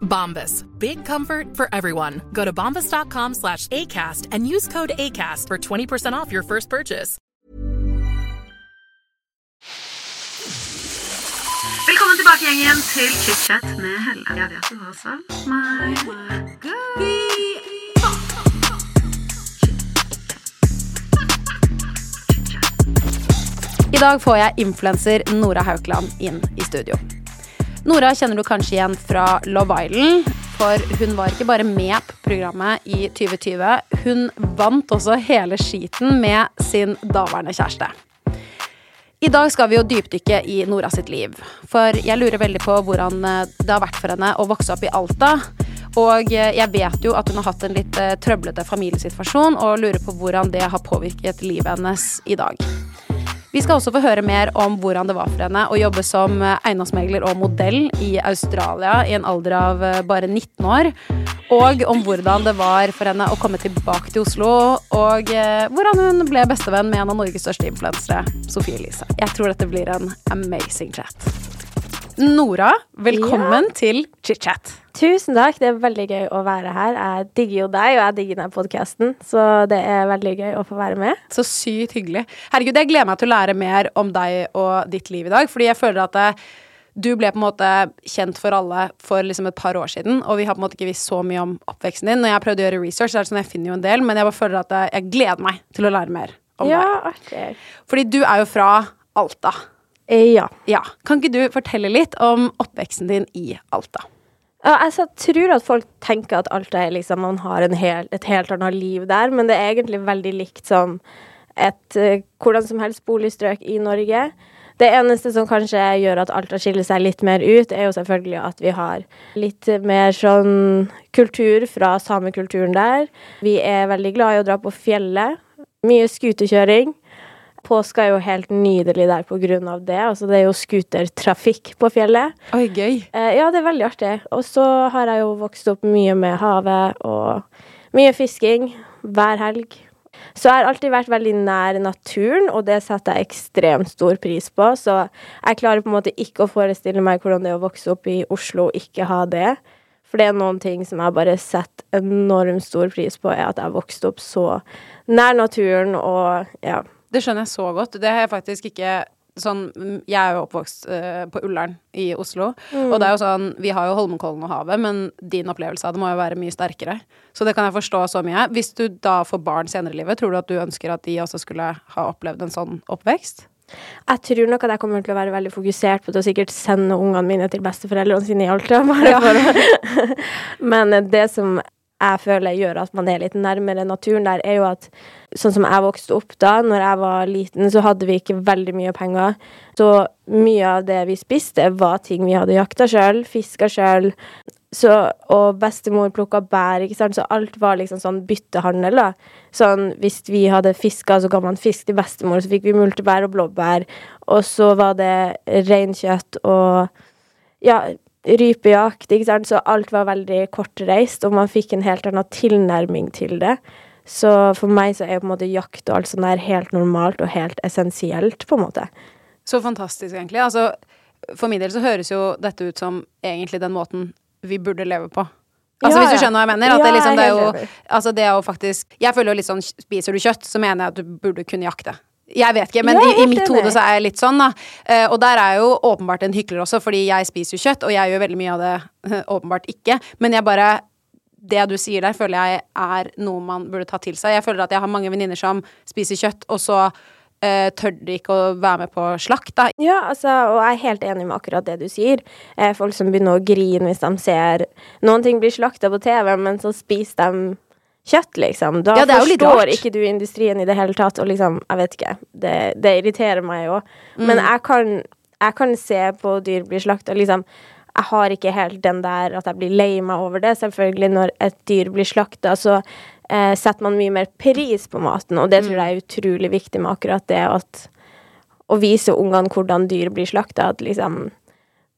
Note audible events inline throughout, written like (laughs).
Bombas. Big comfort for everyone. Go to bombas.com slash ACAST and use code ACAST for 20% off your first purchase. Velkommen tilbake gjengen til chit-chat med Helle. Jeg vet du har er savnet er meg. I dag får jeg influenser Nora Haukeland inn i studio. Nora kjenner du kanskje igjen fra Love Island, for hun var ikke bare med på programmet i 2020, hun vant også hele skiten med sin daværende kjæreste. I dag skal vi jo dypdykke i Nora sitt liv, for jeg lurer veldig på hvordan eh, det har vært for henne å vokse opp i Alta. Og eh, jeg vet jo at hun har hatt en litt eh, trøblete familiesituasjon, og lurer på hvordan det har påvirket livet hennes i dag. Vi skal også få høre mer om hvordan det var for henne å jobbe som eh, eiendomsmegler og modell i Australia i en alder av eh, bare 19 år. Og om hvordan det var for henne å komme tilbake til Oslo, og eh, hvordan hun ble bestevenn med en av Norges største influensere, Sofie Elise. Jeg tror dette blir en amazing chat. Nora, velkommen til chit-chat. Tusen takk, det er veldig gøy å være her. Jeg digger jo deg, og jeg digger denne podkasten, så det er veldig gøy å få være med. Så sykt hyggelig. Herregud, jeg gleder meg til å lære mer om deg og ditt liv i dag, fordi jeg føler at eh, du ble på en måte kjent for alle for liksom et par år siden, og vi har på en måte ikke visst så mye om oppveksten din. Når jeg har prøvd å gjøre research, så er det sånn jeg finner jo en del, men jeg bare føler at eh, jeg gleder meg til å lære mer om Ja, deg. artig. Fordi du er jo fra Alta. Eh, Ja. Ja. Kan ikke du fortelle litt om oppveksten din i Alta? Ja, jeg tror at folk tenker at Alta er liksom Man har en hel, et helt annet liv der, men det er egentlig veldig likt som et eh, hvordan som helst boligstrøk i Norge. Det eneste som kanskje gjør at Alta skiller seg litt mer ut, er jo selvfølgelig at vi har litt mer sånn kultur fra samekulturen der. Vi er veldig glad i å dra på fjellet. Mye skuterkjøring. Påska er jo helt nydelig der på grunn av det. Altså, det er jo skutertrafikk på fjellet. Oi, gøy. Eh, ja, det er veldig artig. Og så har jeg jo vokst opp mye med havet og mye fisking hver helg. Så jeg har alltid vært veldig nær naturen, og det setter jeg ekstremt stor pris på. Så jeg klarer på en måte ikke å forestille meg hvordan det er å vokse opp i Oslo og ikke ha det. For det er noen ting som jeg bare setter enormt stor pris på, er at jeg har vokst opp så nær naturen og ja. Det skjønner jeg så godt. Det har jeg faktisk ikke sånn mm, Jeg er jo oppvokst uh, på Ullern i Oslo, og det er jo sånn Vi har jo Holmenkollen og havet, men din opplevelse av det må jo være mye sterkere. Så det kan jeg forstå så mye. Hvis du da får barn senere i livet, tror du at du ønsker at de også skulle ha opplevd en sånn oppvekst? Jeg tror nok at jeg kommer til å være veldig fokusert på det og sikkert sende ungene mine til besteforeldrene sine i Alta. Ja. (laughs) Men det som jeg føler gjør at man er litt nærmere naturen der, er jo at sånn som jeg vokste opp da, når jeg var liten, så hadde vi ikke veldig mye penger. Så mye av det vi spiste, var ting vi hadde jakta sjøl, fiska sjøl. Og bestemor plukka bær, ikke sant, så alt var liksom sånn byttehandel, da. Sånn hvis vi hadde fiska, så ga man fisk til bestemor, så fikk vi multebær og blåbær. Og så var det reinkjøtt og ja, rypejakt, ikke sant, så alt var veldig kortreist, og man fikk en helt annen tilnærming til det. Så for meg så er på en måte jakt og alt sånt der helt normalt og helt essensielt, på en måte. Så fantastisk, egentlig. Altså, for min del så høres jo dette ut som egentlig den måten vi burde leve på. Altså Ja, Hvis du skjønner hva jeg mener? At Ja, det, liksom, det er er jo. Altså det er jo faktisk Jeg føler jo litt sånn Spiser du kjøtt, så mener jeg at du burde kunne jakte. Jeg vet ikke, men Ja, i, i mitt hode så er jeg litt sånn, da. Uh, og der er jeg jo åpenbart en hykler også, fordi jeg spiser jo kjøtt, og jeg gjør veldig mye av det eh, åpenbart ikke. Men jeg bare Det du sier der, føler jeg er noe man burde ta til seg. Jeg føler at jeg har mange venninner som spiser kjøtt, og så uh, tør de ikke å være med på slakt, da. Ja, altså, og jeg er helt enig med akkurat det du sier. Folk som begynner å grine hvis de ser noen ting blir slakta på TV, men så spiser de kjøtt, liksom. Da Ja, forstår ikke du industrien i det hele tatt, og liksom, jeg vet ikke. Det, det irriterer meg jo. Mm. Men jeg kan, jeg kan se på dyr bli slakta, liksom. Jeg har ikke helt den der at jeg blir lei meg over det. Selvfølgelig, når et dyr blir slakta, så eh, setter man mye mer pris på maten, og det tror jeg er utrolig viktig med akkurat det at å vise ungene hvordan dyr blir slakta. At liksom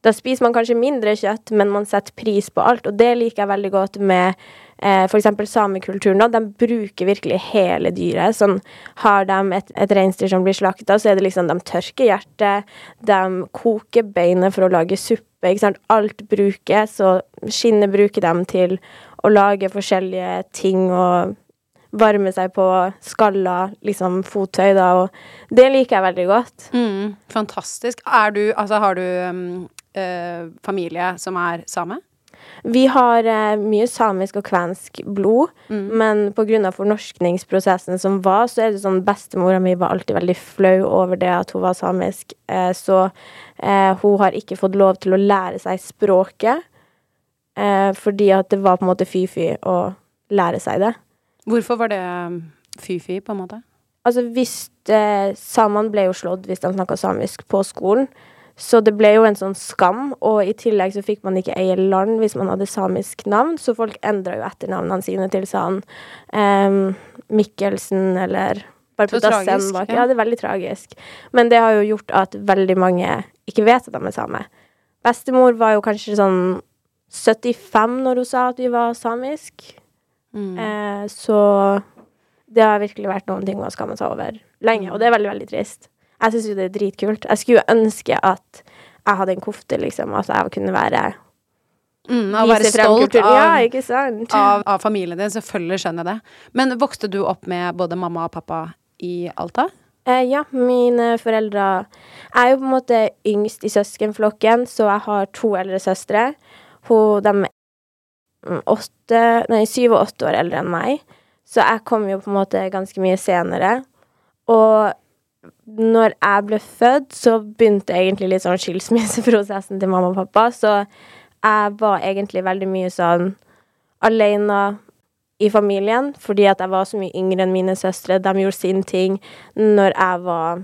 Da spiser man kanskje mindre kjøtt, men man setter pris på alt. Og det liker jeg veldig godt med eh, f.eks. samekulturen. De bruker virkelig hele dyret. Sånn, har de et, et reinsdyr som blir slakta, så er det liksom De tørker hjertet, de koker beinet for å lage suppe. ikke sant, Alt brukes, og skinnet bruker dem til å lage forskjellige ting og varme seg på skaller, liksom fottøy, da, og det liker jeg veldig godt. Mm, fantastisk. Er du Altså, har du um, eh, familie som er same? Vi har eh, mye samisk og kvensk blod, men pga. fornorskningsprosessen som var, så er det sånn bestemora mi var alltid veldig flau over det at hun var samisk, eh, så eh, hun har ikke fått lov til å lære seg språket, eh, fordi at det var på en måte fy-fy å lære seg det. Hvorfor var det um, fy-fy, på en måte? Altså hvis eh, Samene ble jo slått hvis de snakka samisk på skolen. Så det ble jo en sånn skam, og i tillegg så fikk man ikke eie land hvis man hadde samisk navn, så folk endra jo etternavnene sine til sånn um, Mikkelsen eller Så tragisk, bak. ja. Det er veldig tragisk. Men det har jo gjort at veldig mange ikke vet at de er same. Bestemor var jo kanskje sånn 75 når hun sa at vi var samisk. Mm. Eh, så det har virkelig vært noen ting hun har skammet seg over lenge, og det er veldig, veldig trist. Jeg syns jo det er dritkult. Jeg skulle jo ønske at jeg hadde en kofte, liksom, at jeg kunne være Mm, å være stolt av, Ja, av, av familien din. Selvfølgelig skjønner jeg det. Men vokste du opp med både mamma og pappa i Alta? Eh, ja, mine foreldre Jeg er jo på en måte yngst i søskenflokken, så jeg har to eldre søstre. Hun, de er mm, åtte, nei, syv og åtte år eldre enn meg, så jeg kom jo på en måte ganske mye senere. Og når jeg ble født, så begynte egentlig litt sånn skilsmisseprosessen til mamma og pappa, så jeg var egentlig veldig mye sånn alene i familien, fordi at jeg var så mye yngre enn mine søstre. De gjorde sin ting. Når jeg var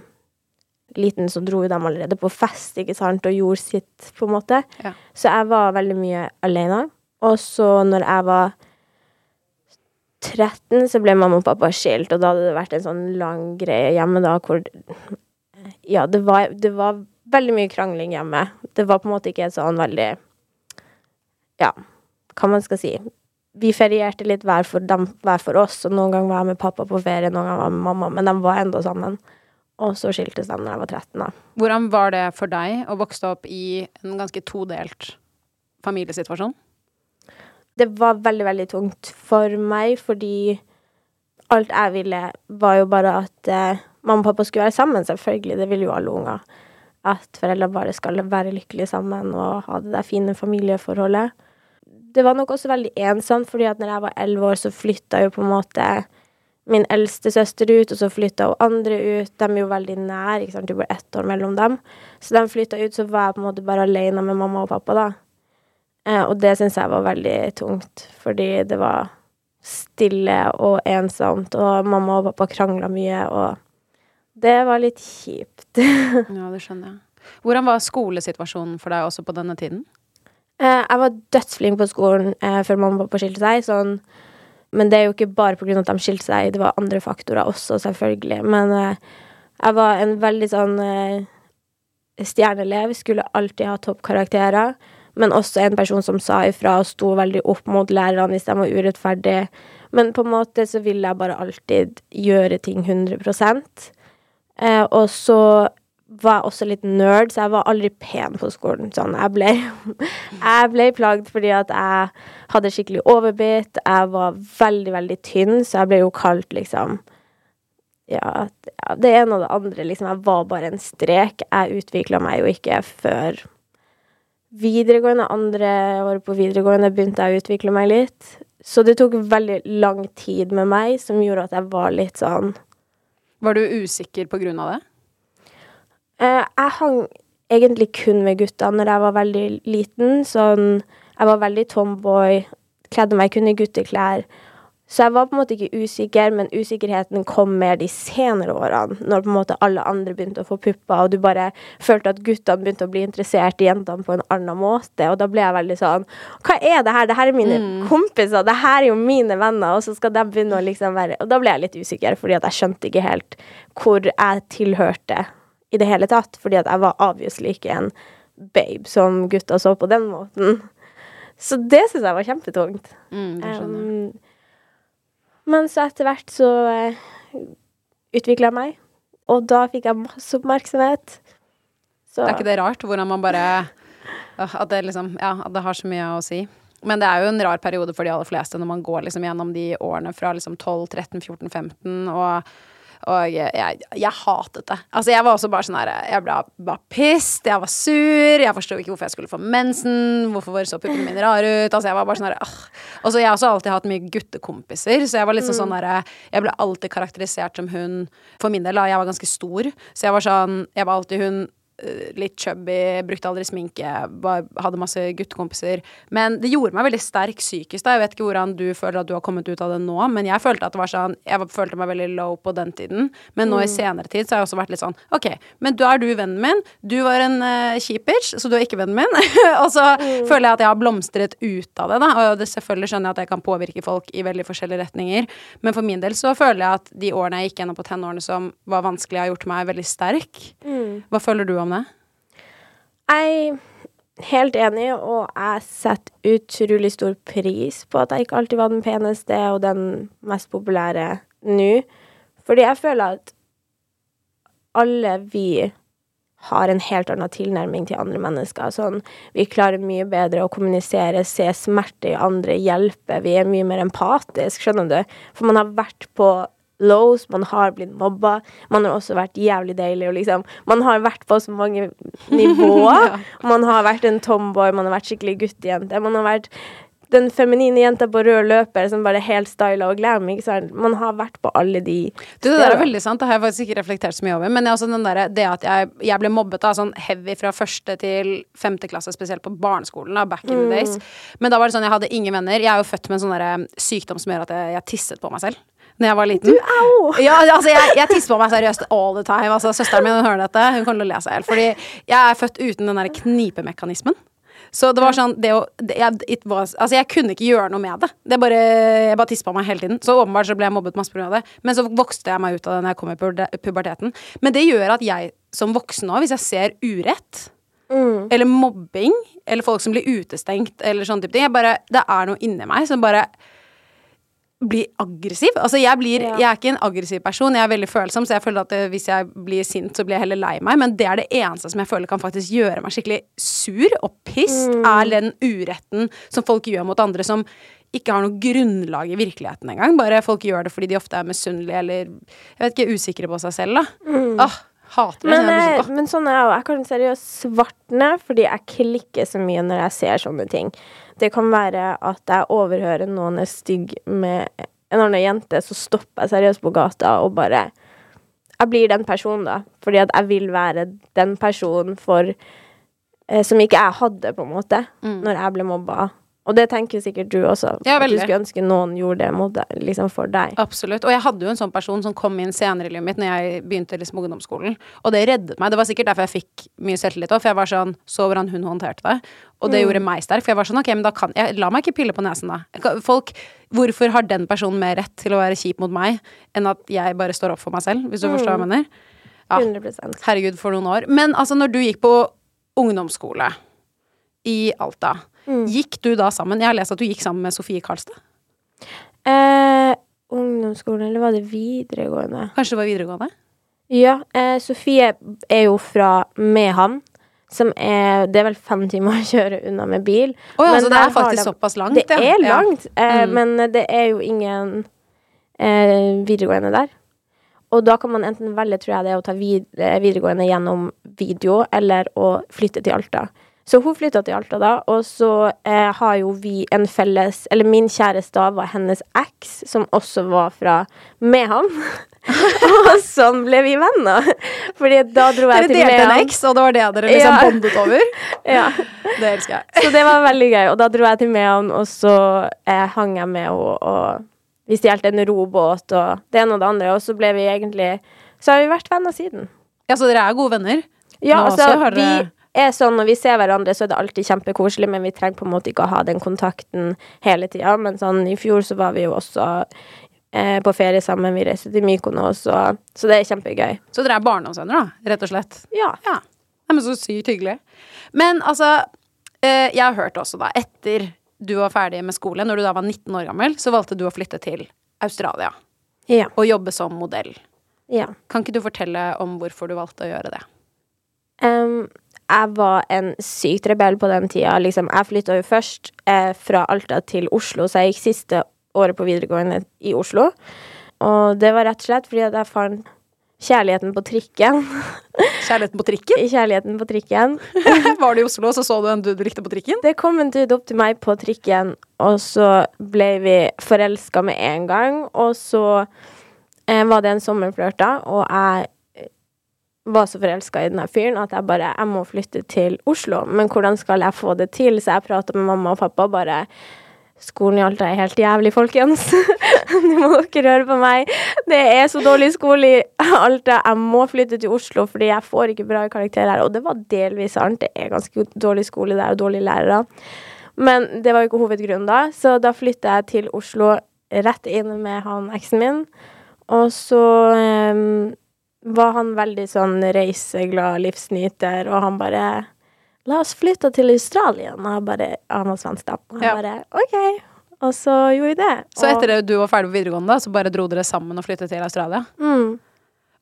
liten, så dro jo de allerede på fest, ikke sant, og gjorde sitt, på en måte. Ja. Så jeg var veldig mye alene. Og så når jeg var 13, så ble mamma og pappa skilt, og da hadde det vært en sånn lang greie hjemme da, hvor Ja, det var, det var veldig mye krangling hjemme. Det var på en måte ikke sånn veldig Ja, hva man skal si. Vi ferierte litt hver for dem, hver for oss, og noen ganger var jeg med pappa på ferie, noen ganger var jeg med mamma, men de var enda sammen. Og så skiltes de da jeg var 13, da. Hvordan var det for deg å vokse opp i en ganske todelt familiesituasjon? Det var veldig, veldig tungt for meg, fordi alt jeg ville, var jo bare at eh, mamma og pappa skulle være sammen, selvfølgelig. Det vil jo alle unger. At foreldre bare skal være lykkelige sammen og ha det der fine familieforholdet. Det var nok også veldig ensomt, fordi at når jeg var elleve år, så flytta jo på en måte min eldste søster ut, og så flytta hun andre ut. De er jo veldig nær, ikke sant, det var ett år mellom dem. Så de flytta ut, så var jeg på en måte bare alene med mamma og pappa, da. Eh, og det syns jeg var veldig tungt, fordi det var stille og ensomt, og mamma og pappa krangla mye, og det var litt kjipt. (laughs) Ja, det skjønner jeg. Hvordan var skolesituasjonen for deg også på denne tiden? Eh, jeg var dødsflink på skolen eh, før mamma og pappa skilte seg, sånn Men det er jo ikke bare av at de skilte seg, det var andre faktorer også, selvfølgelig. Men eh, jeg var en veldig sånn eh, stjerneelev, skulle alltid ha toppkarakterer. Men også en person som sa ifra og sto veldig opp mot lærerne hvis de var urettferdige. Men på en måte så ville jeg bare alltid gjøre ting 100 eh, Og så var jeg også litt nerd, så jeg var aldri pen på skolen. Sånn, jeg ble, (laughs) jeg ble plagd fordi at jeg hadde skikkelig overbitt. Jeg var veldig, veldig tynn, så jeg ble jo kalt liksom ja, det ene og det andre. Liksom, jeg var bare en strek. Jeg utvikla meg jo ikke før videregående. Andre året på videregående begynte jeg å utvikle meg litt. Så det tok veldig lang tid med meg, som gjorde at jeg var litt sånn Var du usikker på grunn av det? Eh, jeg hang egentlig kun med gutta når jeg var veldig liten. Sånn Jeg var veldig tomboy, kledde meg kun i gutteklær. Så jeg var på en måte ikke usikker, men usikkerheten kom mer de senere årene, når på en måte alle andre begynte å få pupper, og du bare følte at guttene begynte å bli interessert i jentene på en annen måte, og da ble jeg veldig sånn Hva er det her? Det her er mine kompiser, det her er jo mine venner, og så skal de begynne å liksom være Og da ble jeg litt usikker, fordi at jeg skjønte ikke helt hvor jeg tilhørte i det hele tatt, fordi at jeg var obviously ikke en babe som gutta så på den måten. Så det syns jeg var kjempetungt. Mm, det skjønner jeg. Um, men så etter hvert så uh, utvikla jeg meg, og da fikk jeg masse oppmerksomhet. Så Det er ikke det rart hvordan man bare øh, At det liksom Ja, at det har så mye å si. Men det er jo en rar periode for de aller fleste når man går liksom gjennom de årene fra liksom 12, 13, 14, 15 og og jeg, jeg, hatet det. Altså, jeg var også bare sånn her Jeg ble bare pissed, jeg var sur, jeg forsto ikke hvorfor jeg skulle få mensen, hvorfor så puppene mine rare ut. Altså, jeg var bare sånn her «Åh». Og så jeg har også alltid hatt mye guttekompiser, så jeg var liksom sånn her Jeg ble alltid karakterisert som hun For min del, da, jeg var ganske stor, så jeg var sånn Jeg var alltid hun litt chubby, brukte aldri sminke, bare hadde masse guttekompiser. Men det gjorde meg veldig sterk psykisk. da Jeg vet ikke hvordan du føler at du har kommet ut av det nå, men jeg følte at det var sånn Jeg følte meg veldig low på den tiden. Men nå i senere tid så har jeg også vært litt sånn OK, men da er du vennen min. Du var en uh, kjip bitch, så du er ikke vennen min. (laughs) og så føler jeg at jeg har blomstret ut av det, da. Og det selvfølgelig skjønner jeg at jeg kan påvirke folk i veldig forskjellige retninger. Men for min del så føler jeg at de årene jeg gikk gjennom på tenårene som var vanskelig, har gjort meg veldig sterk. Hva føler du om det? Jeg er helt enig, og jeg setter utrolig stor pris på at jeg ikke alltid var den peneste og den mest populære nå. Fordi jeg føler at alle vi har en helt annen tilnærming til andre mennesker. Sånn, vi klarer mye bedre å kommunisere, se smerte i andre, hjelpe. Vi er mye mer empatisk, skjønner du? For man har vært på lows, man har blitt mobba. Man har også vært jævlig deilig og liksom Man har vært på så mange nivåer. (laughs) Man har vært en tomboy, man har vært skikkelig guttejente. Man har vært den feminine jenta på rød løper som bare er helt styla og glam. Man har vært på alle de Du, det der er veldig sant, det har jeg faktisk ikke reflektert så mye over. Men der, det at jeg, jeg ble mobbet da, sånn heavy fra første til femte klasse, spesielt på barneskolen, da, back in the days. Men da var det sånn, jeg hadde ingen venner. Jeg er jo født med en sånn der, sykdom som gjør at jeg, jeg tisset på meg selv. Når jeg var liten. Du, au! Ja, altså, jeg, jeg tisser på meg seriøst all the time. Altså, søsteren min hører dette, hun kommer til å le seg i hjel. Fordi jeg er født uten den der knipemekanismen. Så det var sånn det å, det, jeg, it was, altså jeg kunne ikke gjøre noe med det. det bare, jeg bare tisser på meg hele tiden. Så åpenbart så ble jeg mobbet masse pga. det. Men så vokste jeg meg ut av det når jeg kom i puberteten. Men det gjør at jeg som voksen nå, hvis jeg ser urett eller mobbing, eller folk som blir utestengt, eller sånne type ting bare, Det er noe inni meg som bare blir aggressiv. Altså jeg, blir, Ja. jeg er ikke en aggressiv person, jeg er veldig følsom, så jeg føler at eh, hvis jeg blir sint, så blir jeg heller lei meg. Men det er det eneste som jeg føler kan faktisk gjøre meg skikkelig sur og pissed, er den uretten som folk gjør mot andre som ikke har noe grunnlag i virkeligheten engang. Bare folk gjør det fordi de ofte er misunnelige eller jeg vet ikke, usikre på seg selv, da. Åh, hater det. Men, Jeg blir eh, men sånn er jeg òg. Jeg kan seriøst svartne fordi jeg klikker så mye når jeg ser sånne ting. Det kan være at jeg overhører noen er stygg med en annen jente, så stopper jeg seriøst på gata og bare Jeg blir den personen, da. Fordi at jeg vil være den personen for eh, Som ikke jeg hadde, på en måte, Mm. når jeg ble mobba. Og det tenker sikkert du også. Ja, at du skulle ønske noen gjorde det mot deg, liksom for deg. Absolutt. Og jeg hadde jo en sånn person som kom inn senere i livet mitt når jeg begynte liksom ungdomsskolen, og det reddet meg. Det var sikkert derfor jeg fikk mye selvtillit òg, for jeg var sånn Så hvordan hun håndterte det. Og det gjorde meg sterk, for jeg var sånn ok, men da kan jeg La meg ikke pille på nesen, da. Folk Hvorfor har den personen mer rett til å være kjip mot meg enn at jeg bare står opp for meg selv, hvis du forstår hva jeg mener? Ja. 100 Herregud, for noen år. Men altså, når du gikk på ungdomsskole i Alta, gikk du da sammen Jeg har lest at du gikk sammen med Sofie Karlstad? Eh, ungdomsskolen, eller var det videregående? Kanskje det var videregående? Ja, eh, Sofie er jo fra Mehamn, som er Det er vel fem timer å kjøre unna med bil. Å ja, Men så det er faktisk det, såpass langt, Det ja. er langt, eh, Mm. men det er jo ingen eh, videregående der. Og da kan man enten velge, tror jeg det å ta eh, videregående gjennom video, eller å flytte til Alta. Så hun flytta til Alta da, og så eh, har jo vi en felles Eller min kjæreste da var hennes eks, som også var fra Mehamn. (laughs) og sånn ble vi venner. Fordi da dro Dere jeg til delte en Mehamn. eks, og det var det dere liksom Ja. bondet over? (laughs) Ja. Det elsker jeg. Så det var veldig gøy. Og da dro jeg til Mehamn, og så eh, hang jeg med henne, og vi stjal en robåt og det ene og det andre, og så ble vi egentlig Så har vi vært venner siden. Ja, så dere er gode venner? Ja, altså, vi dere- er sånn når vi ser hverandre, så er det alltid kjempekoselig, men vi trenger på en måte ikke å ha den kontakten hele tida. Men sånn, i fjor så var vi jo også eh, på ferie sammen. Vi reiste til Mykonos, og, så det er kjempegøy. Så dere er barndomsvenner, da? Rett og slett? Ja. Ja. Nei, men så sykt hyggelig. Men altså, eh, jeg har hørt også da, etter du var ferdig med skole, når du da var 19 år gammel, så valgte du å flytte til Australia Ja. og jobbe som modell. ja. Kan ikke du fortelle om hvorfor du valgte å gjøre det? Em, jeg var en sykt rebell på den tida. Liksom, jeg flytta jo først eh, fra Alta til Oslo, så jeg gikk siste året på videregående i Oslo. Og det var rett og slett fordi at jeg fant kjærligheten på trikken. Kjærligheten på trikken? (laughs) kjærligheten på trikken. (laughs) Var du i Oslo, og så så du en dude du likte på trikken? Det kom en dude opp til meg på trikken, og så ble vi forelska med en gang. Og så eh, var det en sommerflørt da, og jeg var så forelska i denne fyren at jeg bare Jeg må flytte til Oslo, men hvordan skal jeg få det til? Så jeg prata med mamma og pappa bare Skolen i Alta er helt jævlig, folkens. (laughs) Nå må dere høre på meg. Det er så dårlig skole i Alta. Jeg må flytte til Oslo fordi jeg får ikke bra karakterer her. Og det var delvis sant. Det er ganske dårlig skole der og dårlige lærere. Men det var jo ikke hovedgrunnen da, så da flytta jeg til Oslo rett inn med han eksen min. Og så em, var han veldig sånn reiseglad livsnyter, og han bare La oss flytte til Australia. Og han bare, han var svensk, da. Og han Ja. bare OK. Og så gjorde vi det. Så Og- etter det du var ferdig på videregående, da, så bare dro dere sammen og flyttet til Australia? mm.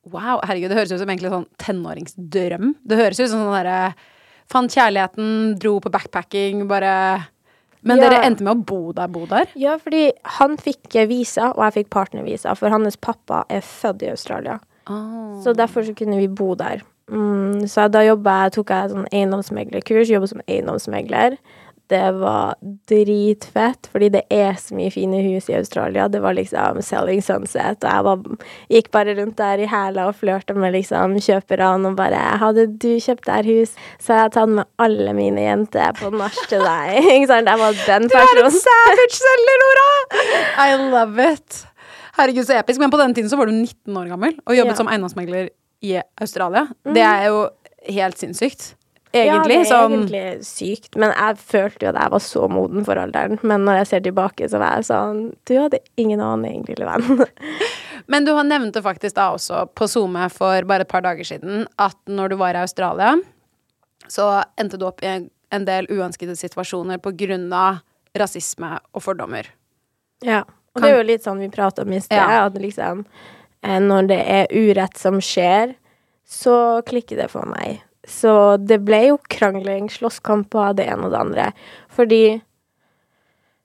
Wow, herregud, det høres ut som egentlig sånn tenåringsdrøm. Det høres ut som sånn derre Fant kjærligheten, dro på backpacking, bare Men Ja. dere endte med å bo der, bo der? Ja, fordi han fikk visa, og jeg fikk partnervisa, for hans pappa er født i Australia. Så derfor så kunne vi bo der. Mm, så da jeg, tok jeg sånn eiendomsmeglerkurs, jobba som eiendomsmegler. Det var dritfett, fordi det er så mye fine hus i Australia. Det var liksom Selling Sunset, og jeg var, gikk bare rundt der i hæla og flørta med liksom kjøperne og bare Hadde du kjøpt der hus, så hadde jeg tatt med alle mine jenter på nach til deg. (laughs) Ikke sant? Jeg var den personen. Du er en savage-selger, Nora! (laughs) I love it. Herregud, så episk. Men på den tiden så var du 19 år gammel og jobbet Ja. som eiendomsmegler i Australia. Det er jo helt sinnssykt. Egentlig. Ja, det er sånn egentlig sykt. Men jeg følte jo at jeg var så moden for alderen. Men når jeg ser tilbake, så var jeg sånn Du hadde ingen aning, lille venn. (laughs) Men du har nevnte faktisk da også på SoMe for bare et par dager siden at når du var i Australia, så endte du opp i en, en del uønskede situasjoner på grunn av rasisme og fordommer. Ja. Og det er jo litt sånn vi prata om i sted, Ja. at liksom eh, Når det er urett som skjer, så klikker det for meg. Så det ble jo krangling, slåsskamper, det ene og det andre. Fordi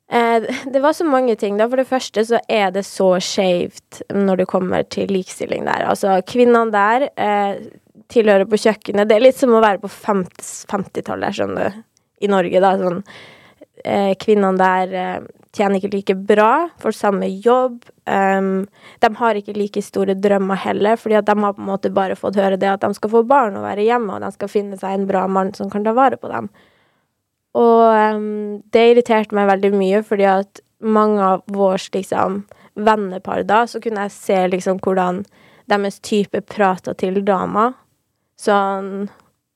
eh, (laughs) det var så mange ting. Da. For det første så er det så skjevt når det kommer til likestilling der. Altså, kvinnene der eh, tilhører på kjøkkenet. Det er litt som å være på 50 50-tallet, skjønner du, i Norge, da. Sånn eh, kvinnene der eh, tjener ikke like bra, får samme jobb. Um, de har ikke like store drømmer heller, fordi at de har på en måte bare fått høre det at de skal få barn og være hjemme, og de skal finne seg en bra mann som kan ta vare på dem. Og um, det irriterte meg veldig mye, fordi at mange av vårs liksom vennepar da, så kunne jeg se liksom hvordan deres type prata til dama. Sånn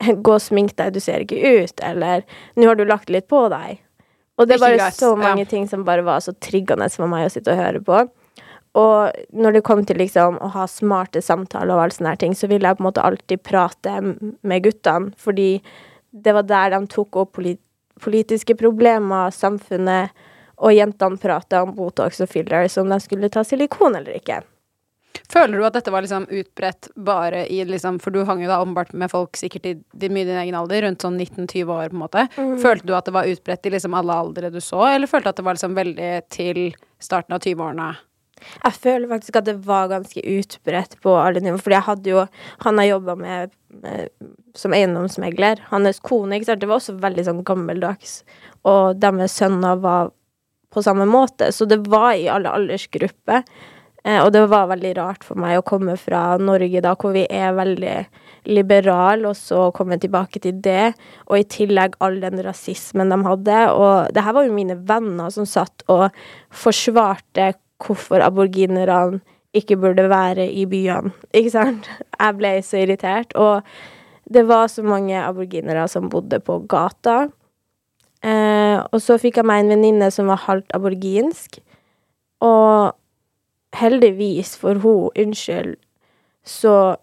(laughs) Gå og smink deg, du ser ikke ut. Eller Nå har du lagt litt på deg. Og det greit, så mange ting som bare var så triggende for meg å sitte og høre på. Og når det kom til liksom å ha smarte samtaler og alle sånne her ting, så ville jeg på en måte alltid prate med guttene, fordi det var der de tok opp polit politiske problemer, samfunnet, og jentene prata om Botox og fillers, om de skulle ta silikon eller ikke. Føler du at dette var liksom utbredt bare i liksom For du hang jo da åpenbart med folk sikkert i din, mye din egen alder, rundt sånn 19-20 år, på en måte. Følte du at det var utbredt i liksom alle aldre du så, eller følte du at det var liksom veldig til starten av 20-årene? Jeg føler faktisk at det var ganske utbredt på alle nivåer, fordi jeg hadde jo Han har jobba med, med som eiendomsmegler. Hans kone, ikke sant, det var også veldig sånn gammeldags, og deres sønner var på samme måte, så det var i alle aldersgrupper. Eh, og det var veldig rart for meg å komme fra Norge da, hvor vi er veldig liberale, og så komme tilbake til det, og i tillegg all den rasismen de hadde. Og det her var jo mine venner som satt og forsvarte hvorfor aborginerne ikke burde være i byene, ikke sant? Jeg ble så irritert, og det var så mange aborginere som bodde på gata. Eh, og så fikk jeg meg en venninne som var halvt aborginsk, og heldigvis for hun, unnskyld, så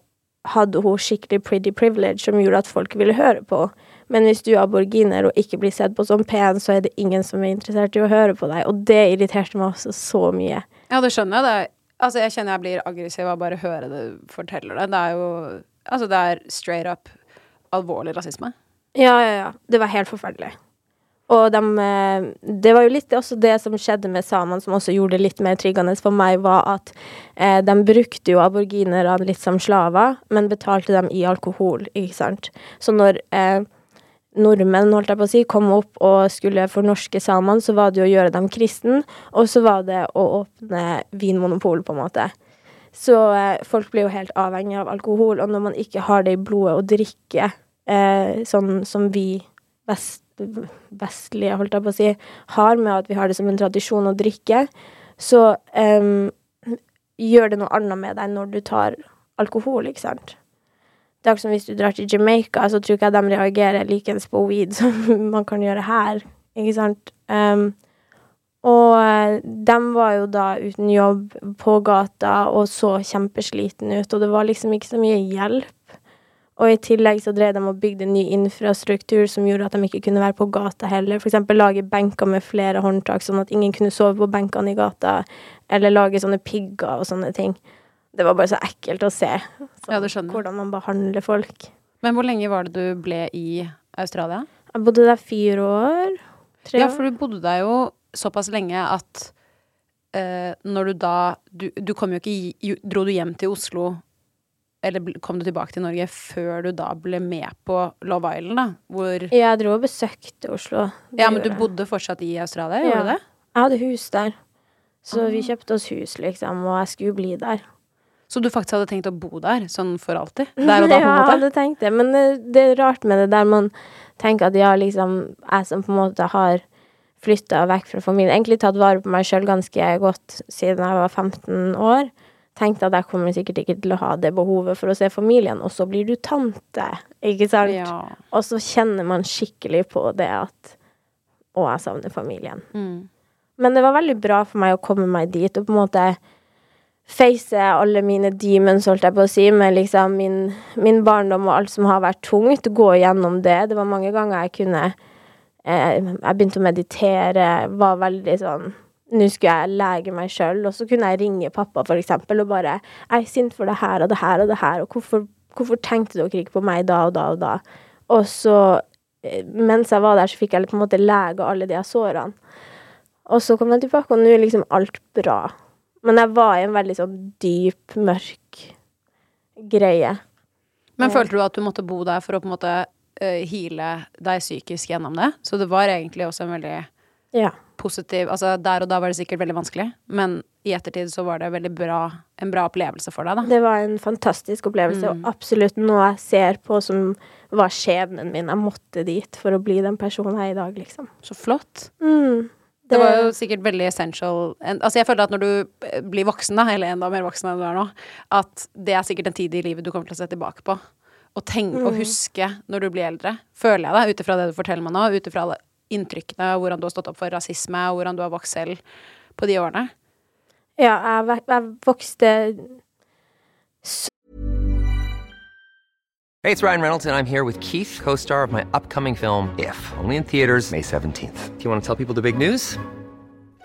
hadde hun skikkelig pretty privilege som gjorde at folk ville høre på. Men hvis du er aboriginer og ikke blir sett på som pen, så er det ingen som er interessert i å høre på deg. Og det irriterte meg også så mye. Ja, det skjønner jeg. Det altså, jeg kjenner jeg blir aggressiv av bare å høre det forteller det. Det er jo Altså, det er straight up alvorlig rasisme. Ja, ja, ja. Det var helt forferdelig. Og de, eh, det var jo litt også det som skjedde med samene, som også gjorde det litt mer triggende for meg, var at eh, de brukte jo aborginerne litt som slaver, men betalte dem i alkohol, ikke sant. Så når eh, nordmenn, holdt jeg på å si, kom opp og skulle fornorske samene, så var det jo å gjøre dem kristen, og så var det å åpne vinmonopol, på en måte. Så eh, folk blir jo helt avhengig av alkohol, og når man ikke har det i blodet å drikke, eh, sånn som vi vest, vestlige, holdt jeg på å si, har med at vi har det som en tradisjon å drikke, så um, gjør det noe annet med deg når du tar alkohol, ikke sant? Det er akkurat som hvis du drar til Jamaica, så tror ikke jeg de reagerer likens på weed som (laughs) man kan gjøre her, ikke sant? Um, og eh, de var jo da uten jobb på gata og så kjempesliten ut, og det var liksom ikke så mye hjelp. Og i tillegg så drev de og bygde ny infrastruktur som gjorde at de ikke kunne være på gata heller. Eksempel lage benker med flere håndtak, sånn at ingen kunne sove på benkene i gata. Eller lage sånne pigger og sånne ting. Det var bare så ekkelt å se. Ja, det skjønner jeg. Hvordan man behandler folk. Men hvor lenge var det du ble i Australia? Jeg bodde der fire år. Tre Ja, for du bodde der jo såpass lenge at uh, når du da du, du kom jo ikke i, Dro du hjem til Oslo, eller kom du tilbake til Norge før du da ble med på Love Island, da? Hvor Jeg dro og besøkte Oslo. Det Ja, men du gjorde bodde fortsatt i Australia, gjorde Ja. du det? Jeg hadde hus der. Så Ah. vi kjøpte oss hus, liksom, og jeg skulle bli der. Så du faktisk hadde tenkt å bo der, sånn for alltid? (laughs) Der og da, på en ja, jeg hadde tenkt det, men det, det er rart med det der man tenker at ja, liksom, jeg som på en måte har flytta vekk fra familien, egentlig tatt vare på meg sjøl ganske godt siden jeg var 15 år, tenkte at jeg kommer sikkert ikke til å ha det behovet for å se familien, og så blir du tante, ikke sant? Ja. Og så kjenner man skikkelig på det at å, jeg savner familien. Mm. Men det var veldig bra for meg å komme meg dit og på en måte face alle mine demons, holdt jeg på å si, med liksom min, min barndom og alt som har vært tungt. Gå gjennom det. Det var mange ganger jeg kunne eh, Jeg begynte å meditere, var veldig sånn Nå skulle jeg lege meg sjøl, og så kunne jeg ringe pappa, for eksempel, og bare 'Jeg er sint for det her og det her og det her, og hvorfor, hvorfor tenkte dere ikke på meg da og da og da?' Og så, eh, mens jeg var der, så fikk jeg på en måte lege alle de sårene. Og så kom jeg tilbake, og nå er liksom alt bra. Men jeg var i en veldig sånn dyp, mørk greie. Men følte du at du måtte bo der for å på en måte uh, heale deg psykisk gjennom det? Så det var egentlig også en veldig Ja. Positiv Altså der og da var det sikkert veldig vanskelig, men i ettertid så var det veldig bra, en bra opplevelse for deg, da. Det var en fantastisk opplevelse, Mm. og absolutt noe jeg ser på som var skjebnen min. Jeg måtte dit for å bli den personen jeg er i dag, liksom. Så flott. Mm. Det var jo sikkert veldig essential Altså jeg føler at når du eh, blir voksen, da, eller enda mer voksen enn du er nå, at det er sikkert en tid i livet du kommer til å se tilbake på. Og tenke og huske når du blir eldre. Føler jeg det, ut ifra det du forteller meg nå, ut ifra inntrykkene, hvordan du har stått opp for rasisme, og hvordan du har vokst selv på de årene. Ja, jeg, jeg vokste Hey, it's Ryan Reynolds, and I'm here with Keith, co star of my upcoming film, If, only in theaters, May 17th. Do you want to tell people the big news?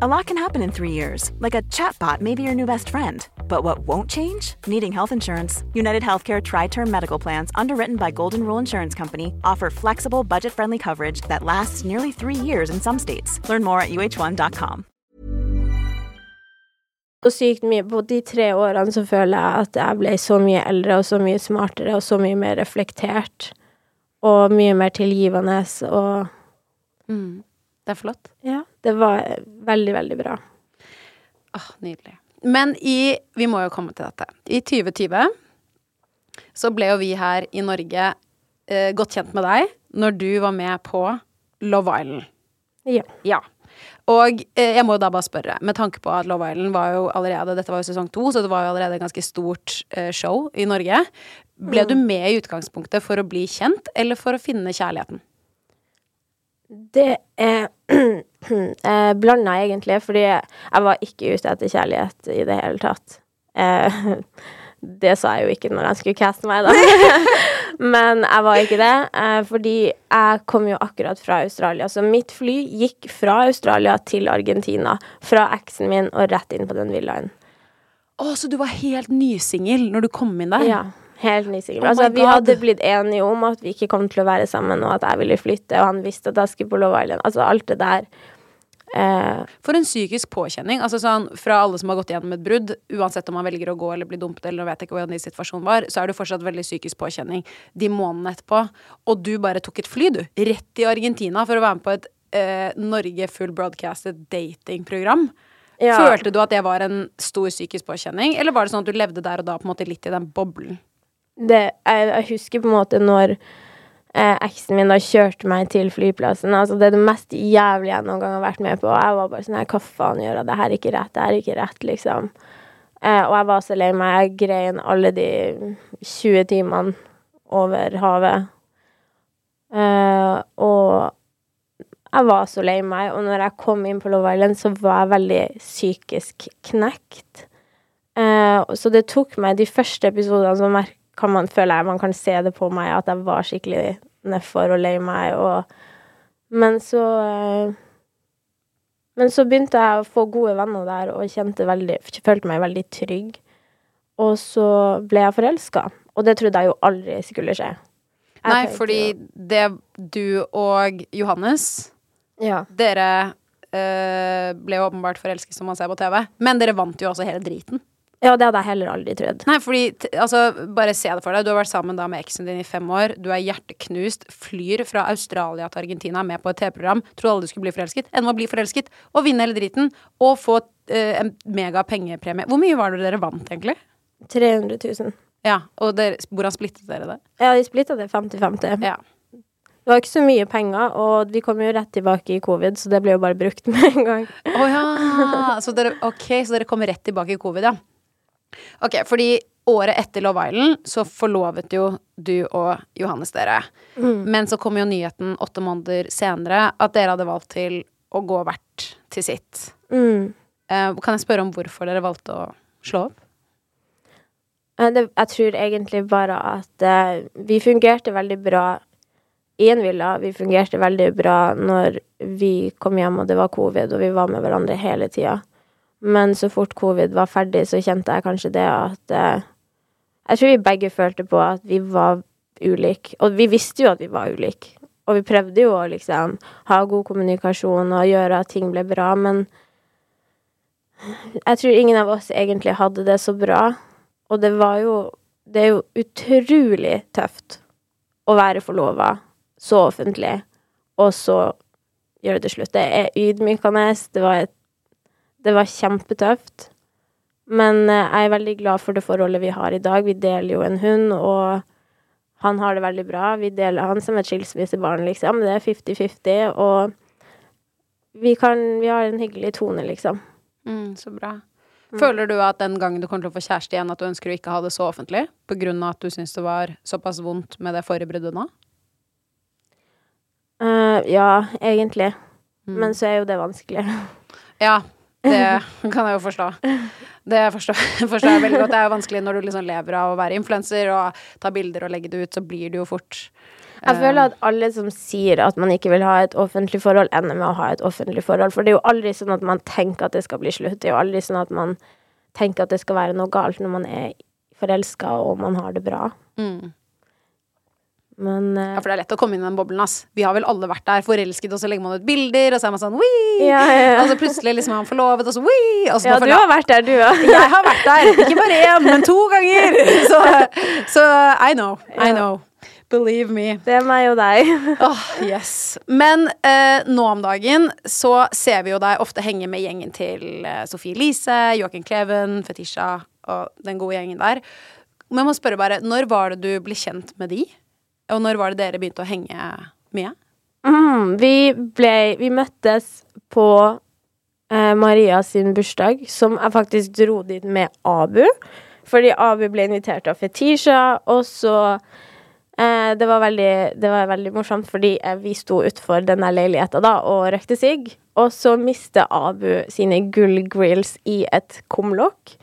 A lot can happen in three years, like a chatbot may be your new best friend. But what won't change? Needing health insurance. United Healthcare Tri Term Medical Plans, underwritten by Golden Rule Insurance Company, offer flexible, budget friendly coverage that lasts nearly three years in some states. Learn more at uh1.com. så sykt mye. På de tre årene så føler jeg at jeg ble så mye eldre og så mye smartere og så mye mer reflektert. Og mye mer tilgivende og Mm. Det er flott. Ja, det var veldig, veldig bra. Åh, nydelig. Men i Vi må jo komme til dette. I 2020 så ble jo vi her i Norge eh, godt kjent med deg når du var med på Love Island. Ja. Ja. Og eh, jeg må jo da bare spørre, med tanke på at Love Island var jo allerede Dette var jo sesong to, så det var jo allerede et ganske stort eh, show i Norge. Ble du med i utgangspunktet for å bli kjent, eller for å finne kjærligheten? Det er (clears throat) eh, blanda, egentlig, fordi jeg var ikke ute etter kjærlighet i det hele tatt. Eh, (laughs) det sa jeg jo ikke når jeg skulle caste meg, da. (laughs) Men jeg var ikke det, eh, fordi jeg kom jo akkurat fra Australia. Så mitt fly gikk fra Australia til Argentina. Fra eksen min og rett inn på den villaen. Å, så du var helt nysingel når du kom inn der? Ja. Helt nysingel. Oh altså, vi hadde blitt enige om at vi ikke kom til å være sammen, og at jeg ville flytte, og han visste at jeg skulle på Love Island. Altså alt det der. Eh, For en psykisk påkjenning. Altså sånn, Fra alle som har gått gjennom et brudd, uansett om man velger å gå eller bli dumpet, eller vet ikke hvordan din situasjon var, så er det fortsatt veldig psykisk påkjenning de månedene etterpå. Og du bare tok et fly, du. Rett i Argentina for å være med på et eh, Norge full broadcasted datingprogram. ja. Følte du at det var en stor psykisk påkjenning, eller var det sånn at du levde der og da på en måte litt i den boblen? Det, jeg, jeg husker på en måte når eh, eksen min da kjørte meg til flyplassen. Altså, det er det mest jævlige jeg noen gang har vært med på. Jeg var bare sånn her, Hva faen gjør jeg? Det her er ikke rett. Det her er ikke rett, liksom. Eh, og jeg var så lei meg. Jeg grein alle de 20 timene over havet. Eh, og jeg var så lei meg. Og når jeg kom inn på Love Island, så var jeg veldig psykisk knekt. Eh, så det tok meg de første episodene så mer- kan man, føler jeg man kan se det på meg at jeg var skikkelig nedfor og lei meg. Og, men så eh, Men så begynte jeg å få gode venner der og kjente veldig, følte meg veldig trygg. Og så ble jeg forelska. Og det trodde jeg jo aldri skulle skje. Jeg Nei, fordi det du og Johannes Ja. Dere øh, ble jo åpenbart forelsket, som man ser på TV, men dere vant jo også hele driten. Ja, det hadde jeg heller aldri trodd. Nei, fordi, altså, bare se det for deg. Du har vært sammen da med eksen din i fem år. Du er hjerteknust, flyr fra Australia til Argentina med på et TV-program. Trodde aldri du skulle bli forelsket. Ender med å bli forelsket og vinne hele driten. Og få uh, en mega pengepremie. Hvor mye var det dere vant, egentlig? 300 000. Ja, og der, hvordan splittet dere det? Ja, de splitta det 50-50. Ja. Det var ikke så mye penger, og vi kom jo rett tilbake i covid, så det ble jo bare brukt med en gang. Å ja! Så dere, ok, så dere kom rett tilbake i covid, ja. Ok, fordi året etter Love Island så forlovet jo du og Johannes dere. Mm. Men så kom jo nyheten åtte måneder senere at dere hadde valgt til å gå hvert til sitt. Mm. Uh, kan jeg spørre om hvorfor dere valgte å slå opp? Eh, Det, jeg tror egentlig bare at uh, vi fungerte veldig bra i en villa. Vi fungerte veldig bra når vi kom hjem og det var covid, og vi var med hverandre hele tida. Men så fort covid var ferdig, så kjente jeg kanskje det at eh, Jeg tror vi begge følte på at vi var ulike. Og vi visste jo at vi var ulike. Og vi prøvde jo å liksom ha god kommunikasjon og gjøre at ting ble bra, men jeg tror ingen av oss egentlig hadde det så bra. Og det var jo Det er jo utrolig tøft å være forlova så offentlig, og så gjøre det slutt. Det er ydmykende. Det var, et, det var kjempetøft. Men eh, jeg er veldig glad for det forholdet vi har i dag. Vi deler jo en hund, og han har det veldig bra. Vi deler han som et skilsmissebarn, liksom. Det er 50-50, og vi kan Vi har en hyggelig tone, liksom. Mm, så bra. Føler du at den gangen du kommer til å få kjæreste igjen, at du ønsker å ikke ha det så offentlig? På grunn av at du syns det var såpass vondt med det forrige bruddet nå? Uh, ja, egentlig. Men så er jo det vanskelig. Ja, det kan jeg jo forstå. Det forstår, (laughs) forstår jeg veldig godt. Det er jo vanskelig når du liksom lever av å være influenser og ta bilder og legge det ut, så blir det jo fort Jeg føler at alle som sier at man ikke vil ha et offentlig forhold, ender med å ha et offentlig forhold. For det er jo aldri sånn at man tenker at det skal bli slutt. Det er jo aldri sånn at man tenker at det skal være noe galt når man er forelska og man har det bra. mm. Men uh, Ja, for det er lett å komme inn i den boblen, ass. Vi har vel alle vært der, forelsket, og så legger man ut bilder, og så er man sånn wii! Ja, ja, ja. Og så plutselig liksom er man forlovet, og så wii! Og så Ja, du har vært der, du òg. (laughs) Jeg har vært der. Ikke bare én, men to ganger! (laughs) Så, så I know. I know. Believe me. Det er meg og deg. (laughs) Åh, yes. Men eh, nå om dagen så ser vi jo deg ofte henge med gjengen til eh, Sofie Elise, Joakim Kleven, Fetisha og den gode gjengen der. Men jeg må spørre bare, når var det du ble kjent med de? Og når var det dere begynte å henge mye? Mm, vi ble Vi møttes på eh, Maria sin bursdag, som jeg faktisk dro dit med Abu. Fordi Abu ble invitert av Fetisha, og så eh, det, var veldig, det var veldig morsomt, fordi eh, vi sto utfor denne leiligheta da og røykte sigg. Og så mistet Abu sine gullgrills i et kumlokk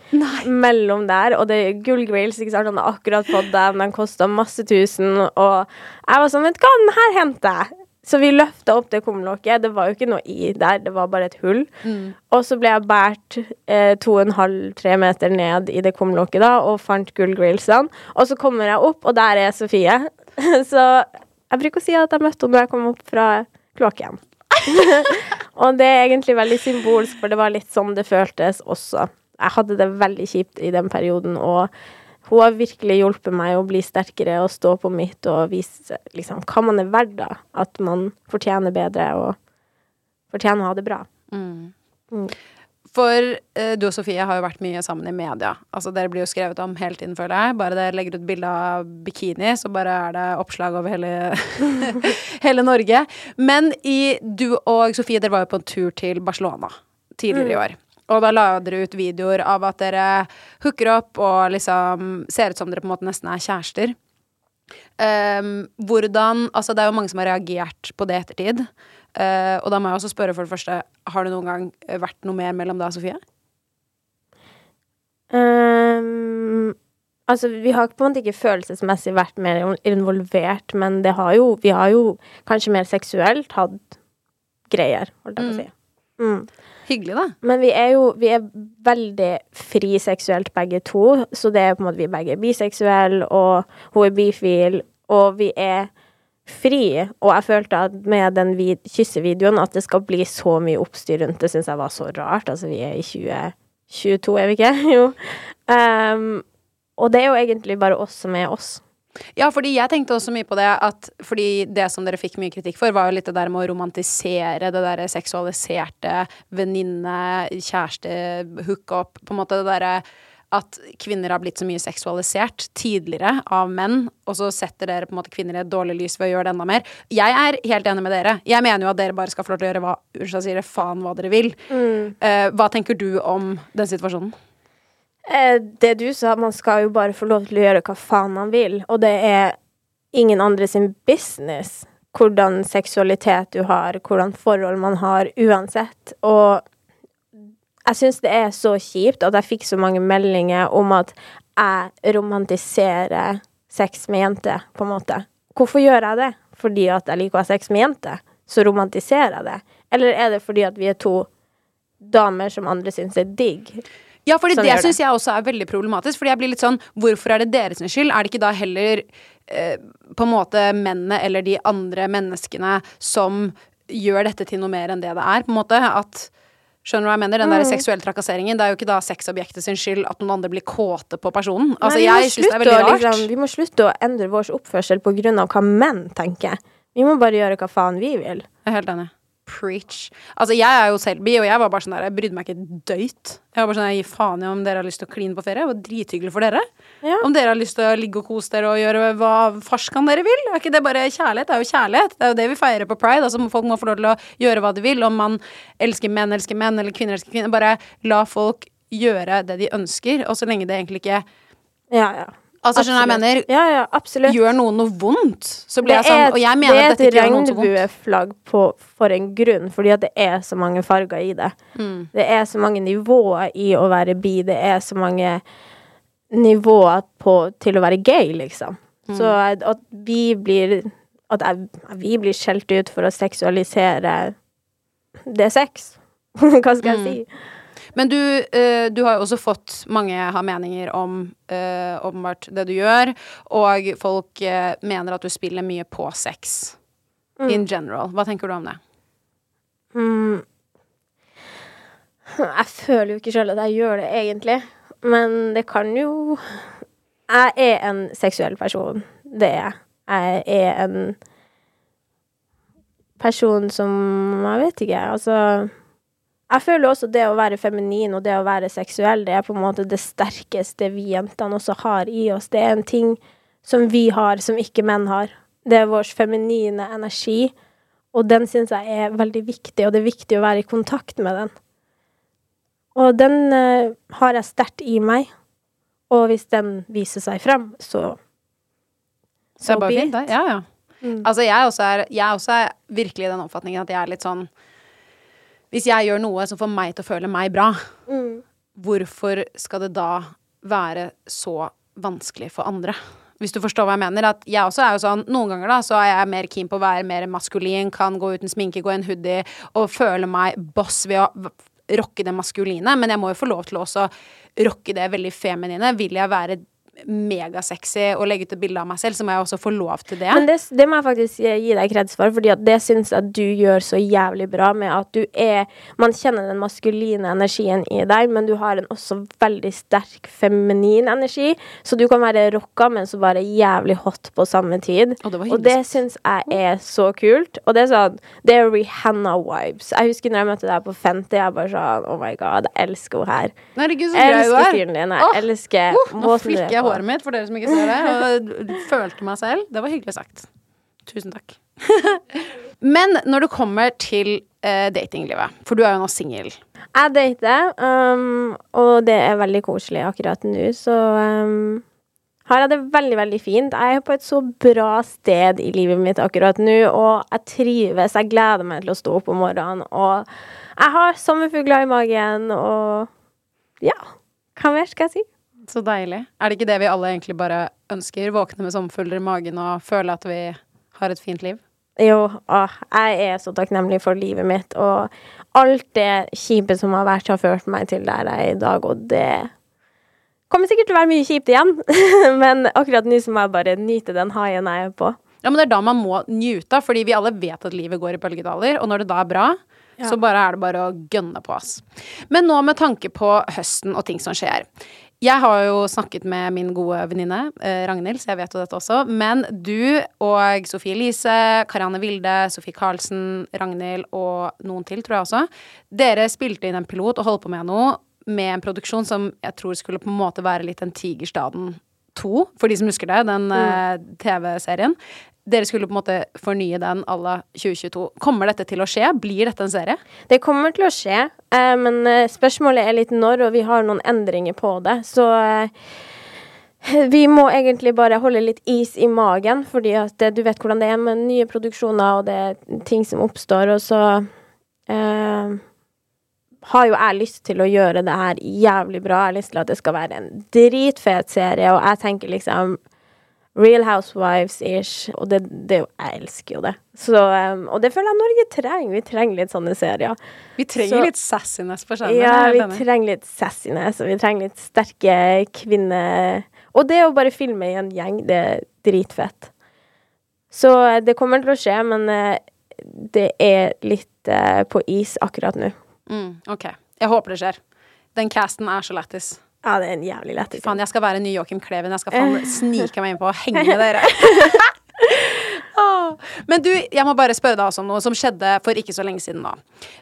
mellom der. Og det er gullgrills, ikke sant, han har akkurat fått dem, de kosta masse tusen, og jeg var sånn, vet du hva, den her henter jeg. Så vi løfta opp det kumlokket. Det var jo ikke noe i der, det var bare et hull. Og så ble jeg båret eh, to og en halv, tre meter ned i det kumlokket da, og fant gullgrillsene. Og så kommer jeg opp, og der er Sofie. (laughs) så jeg bruker å si at jeg møtte henne når jeg kom opp fra kloakken. (laughs) og det er egentlig veldig symbolsk, for det var litt sånn det føltes også. Jeg hadde det veldig kjipt i den perioden, og hun har virkelig hjulpet meg å bli sterkere og stå på mitt og vise liksom, hva man er verdt, da. At man fortjener bedre og fortjener å ha det bra. Mm. For eh, du og Sofie har jo vært mye sammen i media. Altså Dere blir jo skrevet om hele tiden, føler jeg. Bare dere legger ut bilde av bikini, så bare er det oppslag over hele, (laughs) hele Norge. Men i, du og Sofie, dere var jo på en tur til Barcelona tidligere i år. Og da la dere ut videoer av at dere hooker opp og liksom ser ut som dere på en måte nesten er kjærester. Um, hvordan Altså, det er jo mange som har reagert på det ettertid. Uh, og da må jeg også spørre for det første, har det noen gang vært noe mer mellom deg og Sofie? Um, altså, vi har på en måte ikke følelsesmessig vært mer involvert, men det har jo, vi har jo kanskje mer seksuelt hatt greier, holdt jeg på å si. Mm. Hyggelig, da. Men vi er jo vi er veldig fri seksuelt begge to, så det er på en måte vi begge er biseksuelle, og hun er bifil, og vi er fri. Og jeg følte at med den vid kyssevideoen at det skal bli så mye oppstyr rundt det, syns jeg var så rart. Altså, vi er i 2022, er vi ikke? (laughs) Jo. Um, og det er jo egentlig bare oss som er oss. Ja, fordi jeg tenkte også mye på det at Fordi det som dere fikk mye kritikk for, var jo litt det der med å romantisere det derre seksualiserte venninne, kjæreste, hookup, på en måte det derre at kvinner har blitt så mye seksualisert tidligere av menn, og så setter dere på en måte kvinner i et dårlig lys ved å gjøre det enda mer. Jeg er helt enig med dere. Jeg mener jo at dere bare skal få lov til å gjøre hva, sier det, faen hva dere vil. Mm. Uh, hva tenker du om den situasjonen? Eh, det du sa, man skal jo bare få lov til å gjøre hva faen man vil, og det er ingen andre sin business hvordan seksualitet du har, hvordan forhold man har, uansett. Og jeg syns det er så kjipt at jeg fikk så mange meldinger om at jeg romantiserer sex med jenter, på en måte. Hvorfor gjør jeg det? Fordi at jeg liker å ha sex med jenter? Så romantiserer jeg det? Eller er det fordi at vi er to damer som andre syns er digg? Ja, fordi det gjør syns jeg også er veldig problematisk. Fordi jeg blir litt sånn Hvorfor er det deres skyld? Er det ikke da heller eh, på en måte mennene eller de andre menneskene som gjør dette til noe mer enn det det er, på en måte? At Skjønner du hva jeg mener? Den der Mm. seksuelle trakasseringen. Det er jo ikke da sexobjektet sin skyld at noen andre blir kåte på personen. Altså, Nei, jeg syns det er veldig å, rart. Liksom, vi må slutte å endre vår oppførsel på grunn av hva menn tenker. Vi må bare gjøre hva faen vi vil. Jeg er helt enig. Preach. Altså, jeg er jo selby, og jeg var bare sånn der, jeg brydde meg ikke døyt. Jeg var bare sånn, jeg gir faen i om dere har lyst til å kline på ferie. Det var drithyggelig for dere. Ja. Om dere har lyst til å ligge og kose dere og gjøre hva farskan dere vil. Er ikke det bare kjærlighet? Det er jo kjærlighet. Det er jo det vi feirer på pride. Altså, folk må få lov til å gjøre hva de vil. Om man elsker menn, elsker menn, eller kvinner elsker kvinner. Bare la folk gjøre det de ønsker, og så lenge det egentlig ikke Ja, ja. Altså, skjønner jeg mener? Ja, ja, absolutt. Gjør noen noe vondt, så blir Det jeg sånn er- Og jeg mener at dette ikke er gjør noen et så vondt. regnbueflagg for en grunn, fordi at det er så mange farger i det. Mm. Det er så mange nivåer i å være bi. Det er så mange nivåer på, til å være gay, liksom. Mm. Så at, vi blir At vi blir skjelt ut for å seksualisere Det er sex. (laughs) Hva skal jeg Mm. si? Men du, eh, du har jo også fått mange har meninger om eh, åpenbart det du gjør, og folk eh, mener at du spiller mye på sex. Mm. In general. Hva tenker du om det? Mm. Jeg føler jo ikke sjøl at jeg gjør det, egentlig. Men det kan jo Jeg er en seksuell person. Det er jeg. Jeg er en person som Jeg vet ikke, altså Jeg føler også det å være feminin og det å være seksuell, det er på en måte det sterkeste vi jentene også har i oss. Det er en ting som vi har, som ikke menn har. Det er vår feminine energi. Og den syns jeg er veldig viktig, og det er viktig å være i kontakt med den. Og den uh, har jeg sterkt i meg. Og hvis den viser seg frem, så Så det er bare fint, det. Ja, ja. Mm. Altså, jeg også, er, jeg også er virkelig i den oppfatningen at jeg er litt sånn Hvis jeg gjør noe som får meg til å føle meg bra, Mm. hvorfor skal det da være så vanskelig for andre? Hvis du forstår hva jeg mener. At jeg også er jo sånn Noen ganger da så er jeg mer keen på å være mer maskulin, kan gå uten sminke, gå i en hoodie og føle meg boss ved å rocke det maskuline. Men jeg må jo få lov til å også rocke det veldig feminine. Vil jeg være megasexy og legge ut et bilde av meg selv, så må jeg også få lov til det. Men det, det må jeg faktisk gi deg kreds for, fordi det syns jeg du gjør så jævlig bra med at du er Man kjenner den maskuline energien i deg, men du har en også veldig sterk feminin energi, så du kan være rocka, men så bare jævlig hot på samme tid. Og det Og det syns jeg er så kult. Og det er sånn Det er Rihanna-vibes. Jeg husker når jeg møtte deg på Fenty, jeg bare sånn Oh my god, jeg elsker henne her. Herregud, så Jeg grei du elsker fyren stilen din. Jeg elsker måten du er jeg på. Håret mitt, for dere som ikke ser det. Og (laughs) følte meg selv. Det var hyggelig sagt. Tusen takk. (laughs) Men når det kommer til eh, datinglivet, for du er jo nå singel. Jeg dater, um, og det er veldig koselig akkurat nå, så um, har jeg det veldig, veldig fint. Jeg er på et så bra sted i livet mitt akkurat nå, og jeg trives. Jeg gleder meg til å stå opp om morgenen, og jeg har sommerfugler i magen, og ja. Hva mer skal jeg si? Så deilig. Er det ikke det vi alle egentlig bare ønsker? Våkne med sommerfugler i magen og føle at vi har et fint liv? Jo, å, jeg er så takknemlig for livet mitt, og alt det kjipe som har vært, har ført meg til der jeg er i dag, og det kommer sikkert til å være mye kjipt igjen, (laughs) men akkurat nå så må jeg bare nyte den haien jeg er på. Ja, men det er da man må njute, fordi vi alle vet at livet går i bølgedaler, og når det da er bra, Ja. så bare er det bare å gønne på oss. Men nå med tanke på høsten og ting som skjer. Jeg har jo snakket med min gode venninne eh, Ragnhild, så jeg vet jo dette også. Men du og Sofie Elise, Karianne Vilde, Sofie Karlsen, Ragnhild og noen til, tror jeg også. Dere spilte inn en pilot og holdt på med noe med en produksjon som jeg tror skulle på en måte være litt den Tigerstaden 2, for de som husker det, den Mm. eh, TV-serien. Dere skulle på en måte fornye den à la 2022. Kommer dette til å skje? Blir dette en serie? Det kommer til å skje, eh, men eh, spørsmålet er litt når, og vi har noen endringer på det. Så vi må egentlig bare holde litt is i magen, fordi at du vet hvordan det er med nye produksjoner, og det er ting som oppstår, og så eh, har jo jeg lyst til å gjøre det her jævlig bra. Jeg har lyst til at det skal være en dritfet serie, og jeg tenker liksom Real Housewives-ish, og det, det, jeg elsker jo det. Så, um, og det føler jeg Norge trenger. Vi trenger litt sånne serier. Vi trenger Så- litt sassiness på skjermen. Ja, vi denne. trenger litt sassiness, og vi trenger litt sterke kvinner. Og det å bare filme i en gjeng, det er dritfett. Så eh, det kommer til å skje, men uh, det er litt uh, på is akkurat nå. Mm, ok. Jeg håper det skjer. Den casten er så lættis. Ja, det er en jævlig lættis. Faen, jeg skal være ny Joakim Kleven. Jeg skal faen (laughs) snike meg inn på og henge med (laughs) dere. (laughs) Men du, jeg må bare spørre deg også om noe som skjedde for ikke så lenge siden nå.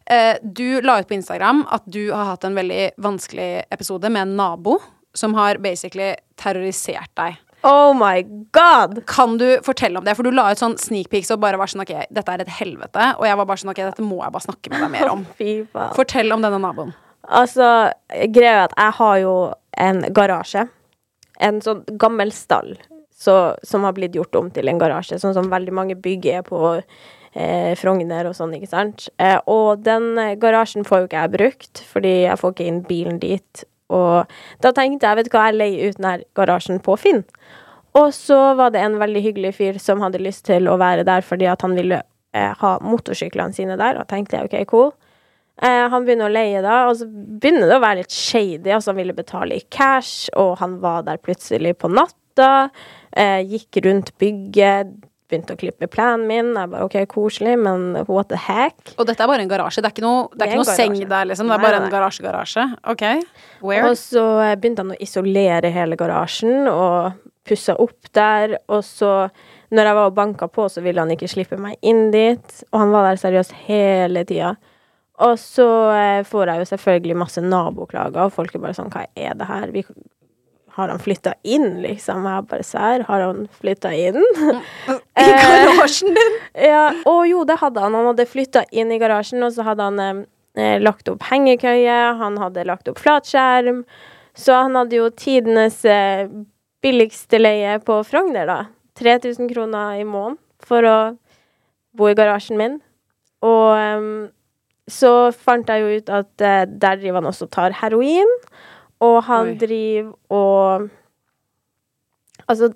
Eh, du la ut på Instagram at du har hatt en veldig vanskelig episode med en nabo som har basically terrorisert deg. Oh my god! Kan du fortelle om det? For du la ut sånn sneak peeks og bare var sånn ok, dette er et helvete. Og jeg var bare sånn ok, dette må jeg bare snakke med deg mer om. (laughs) Fy faen. Fortell om denne naboen. Altså, greia er at jeg har jo en garasje. En sånn gammel stall så, som har blitt gjort om til en garasje, sånn som veldig mange bygg er på eh, Frogner og sånn, ikke sant. Eh, og den eh, garasjen får jo ikke jeg brukt, fordi jeg får ikke inn bilen dit. Og da tenkte jeg, vet du hva, jeg leier ut denne garasjen på Finn. Og så var det en veldig hyggelig fyr som hadde lyst til å være der fordi at han ville eh, ha motorsyklene sine der, og tenkte jeg OK, cool. Eh, han begynner å leie da, og så begynner det å være litt shady. Altså, han ville betale i cash, og han var der plutselig på natta. Eh, gikk rundt bygget, begynte å klippe plenen min. Jeg bare OK, koselig, men what the heck? Og dette er bare en garasje. Det er ikke noe, det er Det er ikke noe seng der, liksom. Det er bare en garasje-garasje. OK. Where? Og så begynte han å isolere hele garasjen og pussa opp der. Og så, når jeg var og banka på, så ville han ikke slippe meg inn dit. Og han var der seriøst hele tida. Og så eh, får jeg jo selvfølgelig masse naboklager, og folk er bare sånn Hva er det her? Vi, har han flytta inn, liksom? Jeg bare sær. Har han flytta inn? (laughs) I garasjen din? (laughs) Ja, og jo, det hadde han. Han hadde flytta inn i garasjen, og så hadde han eh, eh, lagt opp hengekøye, han hadde lagt opp flatskjerm. Så han hadde jo tidenes eh, billigste leie på Frogner, da. 3000 kroner i måneden for å bo i garasjen min. Og um, så fant jeg jo ut at uh, der driver han også tar heroin. Og han Oi. driver og Altså,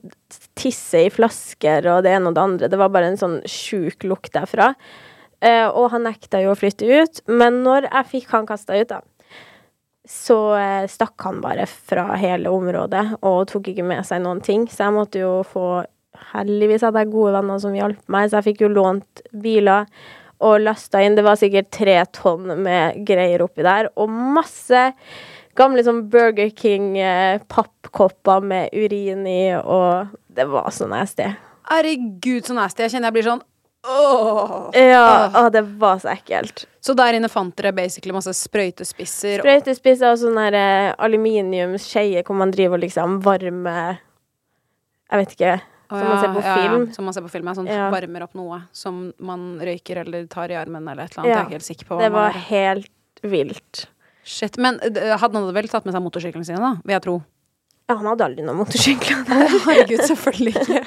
tisse i flasker og det ene og det andre. Det var bare en sånn sjuk lukt derfra. Eh, og han nekta jo å flytte ut. Men når jeg fikk han kasta ut, da, så eh, stakk han bare fra hele området og tok ikke med seg noen ting. Så jeg måtte jo få Heldigvis hadde jeg gode venner som hjalp meg, så jeg fikk jo lånt biler og lasta inn. Det var sikkert tre tonn med greier oppi der, og masse gamle sånn Burger King-pappkopper med urin i, og det var så nasty. Herregud, så nasty. Jeg kjenner jeg blir sånn åh. Ja, Åh. det var så ekkelt. Så der inne fant dere basically masse sprøytespisser. Sprøytespisser og sånne eh, aluminiumsskeier hvor man driver og liksom varmer Jeg vet ikke. Som man ser på ja, ja, film. Ja, som man ser på film. Ja, sånn Ja. varmer opp noe som man røyker eller tar i armen eller et eller annet. Ja, Jeg er ikke helt sikker på hva Det var helt vilt. Shit. Men eh, hadde han vel tatt med seg motorsykkelen sin, da? Vil jeg tro. Ja, han hadde aldri noen motorsykkel. (laughs) Herregud, selvfølgelig ikke.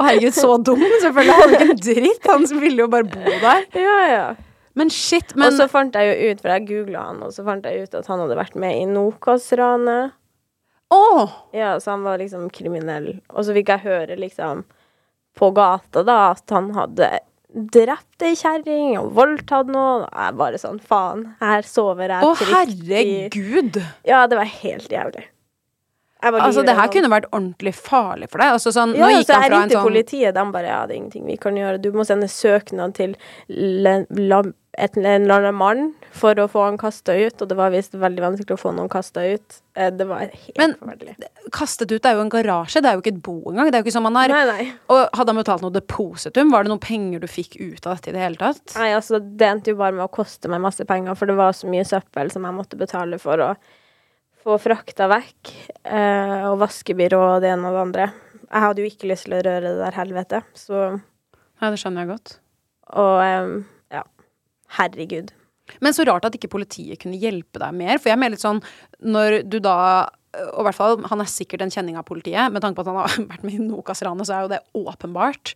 Herregud, så dum. Selvfølgelig hadde ikke en dritt. Han ville jo bare bo der. Ja, ja. Men shit, men Og så fant jeg jo ut, for jeg googla han, og så fant jeg ut at han hadde vært med i Nokas-ranet. Åh! Ja, så han var liksom kriminell. Og så fikk jeg høre liksom på gata da at han hadde drept ei kjerring og voldtatt noen. Og jeg bare sånn, faen, her sover jeg Å, trygt i herregud! Ja, det var helt jævlig. Altså, det her kunne vært ordentlig farlig for deg. Altså, sånn, Ja, nå gikk så han fra en sånn politiet. De bare ja, det er ingenting vi kan gjøre. Du må sende søknad til et, en eller annen mann for å få han kasta ut. Og det var visst veldig vanskelig å få noen kasta ut. Eh, Det var helt Men forferdelig. kastet ut er jo en garasje, det er jo ikke et bo engang. Det er jo ikke sånn man har Nei, nei. Og hadde han betalt noe depositum? Var det noen penger du fikk ut av dette i det hele tatt? Nei, altså, det endte jo bare med å koste meg masse penger, for det var så mye søppel som jeg måtte betale for å få frakta vekk. eh, og vaskebyrå og det ene og det andre. Jeg hadde jo ikke lyst til å røre det der helvete, så Ja, det skjønner jeg godt. Og ja. Herregud. Men så rart at ikke politiet kunne hjelpe deg mer. For jeg mener litt sånn, når du da Og i hvert fall, han er sikkert en kjenning av politiet. Med tanke på at han har (laughs) vært med i Nokas-ranet, så er jo det åpenbart.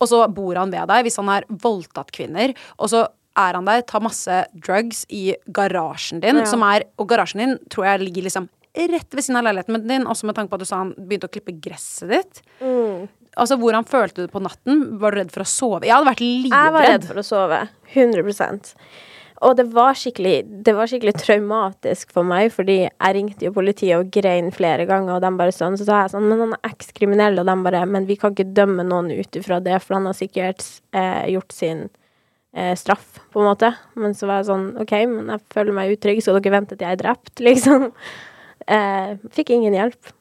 Og så bor han ved deg hvis han har voldtatt kvinner. Og så er han der, tar masse drugs i garasjen din, Ja. som er Og garasjen din tror jeg ligger liksom rett ved siden av leiligheten din, også med tanke på at du sa han begynte å klippe gresset ditt. Mm. Altså, Hvordan følte du det på natten? Var du redd for å sove? Jeg hadde vært livredd. Jeg var redd for å sove. 100% Og det var, det var skikkelig traumatisk for meg, fordi jeg ringte jo politiet og grein flere ganger, og de bare sånn, så sa jeg sånn, men han er ekskriminell, og de bare, men vi kan ikke dømme noen ut ifra det, for han har sikkert eh, gjort sin eh, straff, på en måte. Men så var jeg sånn, OK, men jeg føler meg utrygg, så dere vente til jeg er drept, (laughs) liksom. Eh, fikk ingen hjelp.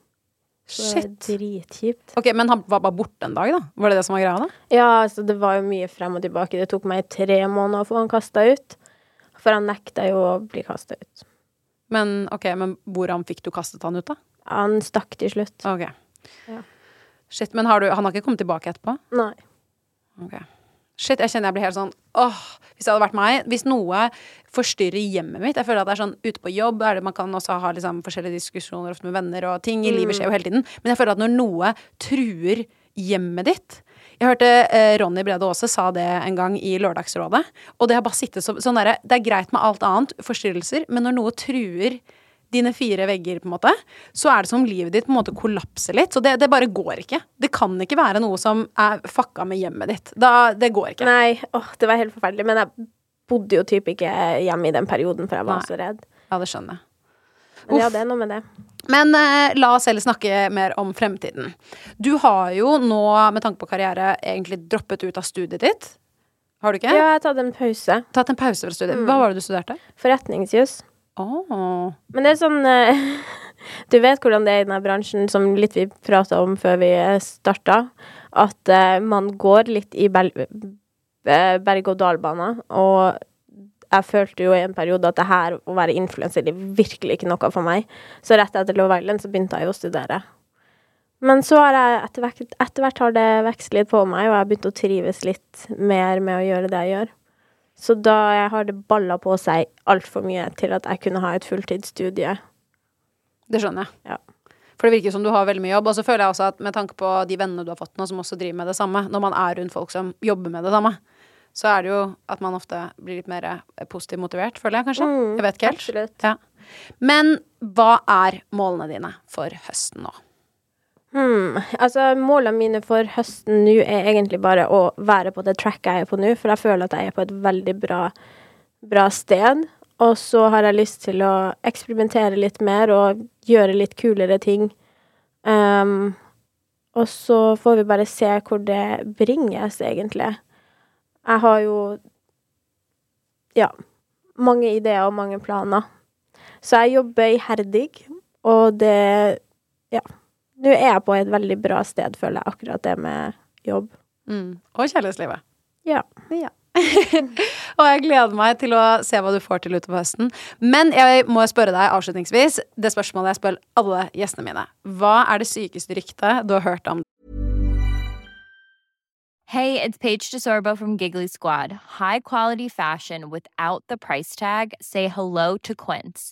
Shit. Dritkjipt. Ok, Men han var bare borte en dag, da? Var det det som var greia? da? Ja, altså det var jo mye frem og tilbake. Det tok meg tre måneder å få han kasta ut. For han nekta jo å bli kasta ut. Men ok, men hvordan fikk du kastet han ut, da? Han stakk til slutt. Ok. Ja. Shit, men har du, han har ikke kommet tilbake etterpå? Nei. Ok. Shit, jeg kjenner jeg blir helt sånn åh, Hvis det hadde vært meg Hvis noe forstyrrer hjemmet mitt Jeg føler at det er sånn ute på jobb er det, Man kan også ha liksom forskjellige diskusjoner ofte med venner, og ting i livet skjer jo hele tiden. Men jeg føler at når noe truer hjemmet ditt Jeg hørte eh, Ronny Brede Aase sa det en gang i Lørdagsrådet. Og det har bare sittet så, sånn derre Det er greit med alt annet, forstyrrelser, men når noe truer dine fire vegger, på en måte, så er det som om livet ditt på en måte kollapser litt. Så det, det bare går ikke. Det kan ikke være noe som er fucka med hjemmet ditt. Da, det går ikke. Nei, åh, det var helt forferdelig. Men jeg bodde jo typ ikke hjemme i den perioden, for jeg var Nei. så redd. Ja, det skjønner jeg. Men ja, det er noe med det. Men eh, la oss heller snakke mer om fremtiden. Du har jo nå, med tanke på karriere, egentlig droppet ut av studiet ditt. Har du ikke? Ja, jeg har tatt en pause. Tatt en pause fra studiet. Hva var det du studerte? Forretningsjus. Åh. Men det er sånn eh, (laughs) Du vet hvordan det er i denne bransjen, som litt vi prata om før vi starta, at eh, man går litt i eh, berg-og-dal-bane. Og jeg følte jo i en periode at det her å være influenser er virkelig ikke noe for meg. Så rett etter Love Island så begynte jeg å studere. Men så har jeg etter hvert, etter hvert har det vokst litt på meg, og jeg har begynt å trives litt mer med å gjøre det jeg gjør. Så da har det balla på seg altfor mye til at jeg kunne ha et fulltidsstudie. Det skjønner jeg. Ja. For det virker som du har veldig mye jobb. Og så føler jeg også at med tanke på de vennene du har fått nå, som også driver med det samme, når man er rundt folk som jobber med det samme, så er det jo at man ofte blir litt mer eh, positivt motivert, føler jeg kanskje. Mm, jeg vet ikke helt. absolutt. Ja. Men hva er målene dine for høsten nå? Hmm. Altså, målene mine for høsten nå er egentlig bare å være på det tracket jeg er på nå, for jeg føler at jeg er på et veldig bra, bra sted. Og så har jeg lyst til å eksperimentere litt mer og gjøre litt kulere ting. Um, og så får vi bare se hvor det bringes, egentlig. Jeg har jo ja, mange ideer og mange planer. Så jeg jobber iherdig, og det ja. Nå er jeg på et veldig bra sted, føler jeg, akkurat det med jobb. Mm. Og kjærlighetslivet. Ja. Ja. (laughs) og jeg gleder meg til å se hva du får til utover høsten. Men jeg må spørre deg avslutningsvis det spørsmålet jeg spør alle gjestene mine. Hva er det sykeste ryktet du har hørt om Hey, it's Paige DeSorbo from Giggly Squad. High quality fashion without the price tag. Say hello to Quince.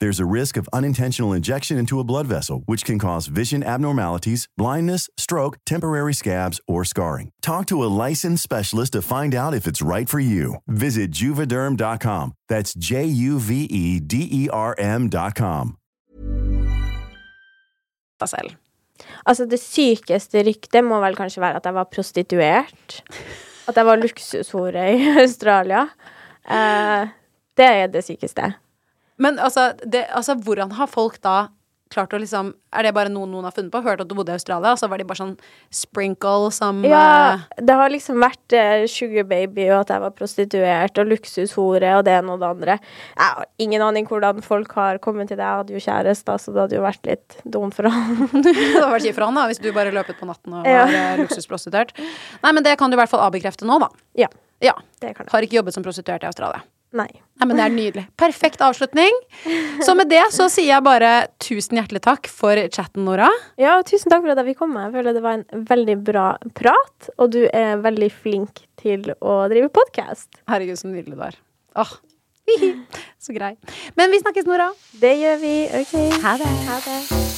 There's a risk of unintentional injection into a blood vessel, which can cause vision abnormalities, blindness, stroke, temporary scabs, or scarring. Talk to a licensed specialist to find out if it's right for you. Visit juvederm.com. That's J U V E D E R M.com. Altså, det sykeste ryktet må vel kanskje være at jeg var prostituert. At jeg var luksushore i (laughs) Australia. Uh, det er det sykeste. Men altså, det, altså, hvordan har folk da klart å liksom Er det bare noe noen har funnet på? Hørt at du bodde i Australia, og så var de bare sånn sprinkle som Ja, eh, det har liksom vært eh, sugar baby, og at jeg var prostituert, og luksushore, og det ene og det andre. Jeg har ingen aning hvordan folk har kommet til det. Jeg hadde jo kjæreste, så det hadde jo vært litt dumt for han. (laughs) Det hadde vært kjipt for han da, hvis du bare løpet på natten og var eh, luksusprostituert. Nei, men det kan du i hvert fall avbekrefte nå, da. Ja. Ja. Det kan jeg. Har ikke jobbet som prostituert i Australia. Nei. Nei, men det er nydelig. Perfekt avslutning. Så med det så sier jeg bare tusen hjertelig takk for chatten, Nora. Ja, og tusen takk for at jeg fikk komme. Jeg føler det var en veldig bra prat, og du er veldig flink til å drive podkast. Herregud, så nydelig du er. Åh. (laughs) Så grei. Men vi snakkes, Nora. Det gjør vi. OK. Ha det. Ha det.